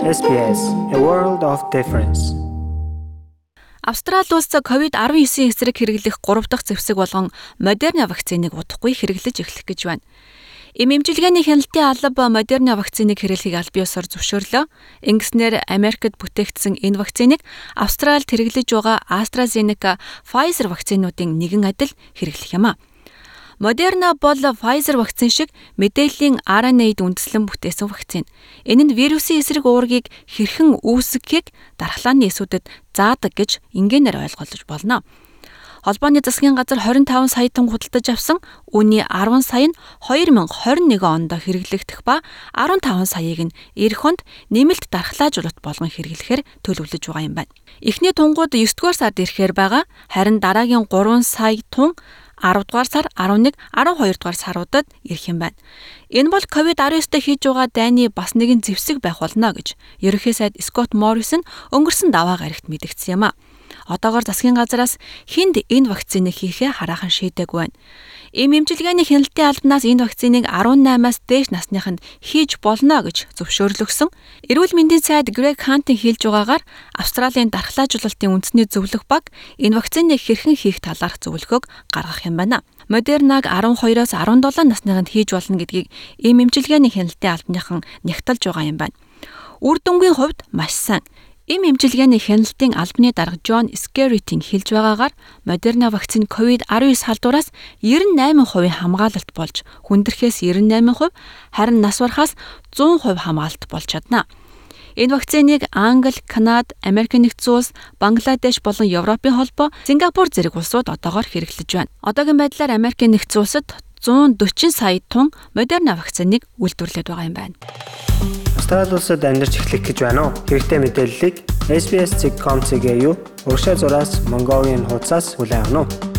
SBS A World of Difference. Австрали улс COVID-19 эсрэг хэрэглэх 3 дахь зэвсэг болгон Moderna вакциныг удахгүй хэрэглэж эхлэх гэж байна. Им эмчилгээний хяналтын алба Moderna вакциныг хэрэглэхийг аль биесээр зөвшөөрлөө. Ингэснээр Америкт бүтээгдсэн энэ вакциныг Австралид хэрэглэж байгаа AstraZeneca, Pfizer вакцинуудын нэгэн адил хэрэглэх юм а. Moderna бол Pfizer вакцин шиг мэдээллийн RNA-д үндэслэн бүтээсэн вакцин. Энэ нь вирусын эсрэг уургийг хэрхэн үүсгэхийг дархлааны эсүүдэд заадаг гэж ингээнээр ойлгож болно. Холбооны засгийн газар 25 сая тонн худалдаж авсан үүний 10 сая нь 2021 онд хэрэглэгдэх ба 15 саяыг нь эх хонд нэмэлт дархлаажуулалт болгон хэрэглэхээр төлөвлөж байгаа юм байна. Эхний тунгууд 9 дугаар сард ирэхээр байгаа. Харин дараагийн 3 сая тонн 10 дугаар сар, 11, 12 дугаар саруудад ирэх юм байна. Энэ бол COVID-19-тэй хийж байгаа дайны бас нэгэн зэвсэг байх болно гэж ерөнхий сайд Скот Моррисон өнгөрсөн даваа гарагт мэдгдсэн юм а. Одоогоор засгийн газараас хинд энэ вакциныг хийхээ хараахан шийдээгүй байна. Им эмчилгээний хяналтын албанаас энэ вакциныг 18-аас дээш насныханд хийж болно гэж зөвшөөрлөгсөн. Эрүүл мэндийн сайд Грег Хантын хэлж байгаагаар Австралийн дархлаажуулалтын үндэсний зөвлөх баг энэ вакциныг хэрхэн хийх талаарх зөвлөгөөг гаргах юм байна. Модернаг 12-оос 17 насныханд хийж болно гэдгийг им эмчилгээний хяналтын албаныхан нягтлж байгаа юм байна. Үр дүнгийн хувьд маш сайн. Им эмчилгээний хяналтын албаны дарга Джон Скеритийн хэлж байгаагаар Moderna вакцины COVID-19 халдвараас 98% хамгаалалт болж хүндрэхээс 98%, харин нас барахаас 100% хамгаалалт болж чадна. Энэ вакциныг Англи, Канада, Америк нэгдсэн улс, Бангладеш болон Европын холбоо, Сингапур зэрэг улсууд одоогоор хэрэглэж байна. Одоогийн байдлаар Америк нэгдсэн улсад 140 сая тонн Moderna вакциныг үйлдвэрлэдэг байгаа юм байна. Австрали улсад амьдарч эхлэх гэж байна уу? Хэрэгтэй мэдээллийг SBS.com.cg юу? Урагшаа зураас Mongolian хуудасаас хүлээн авах нь.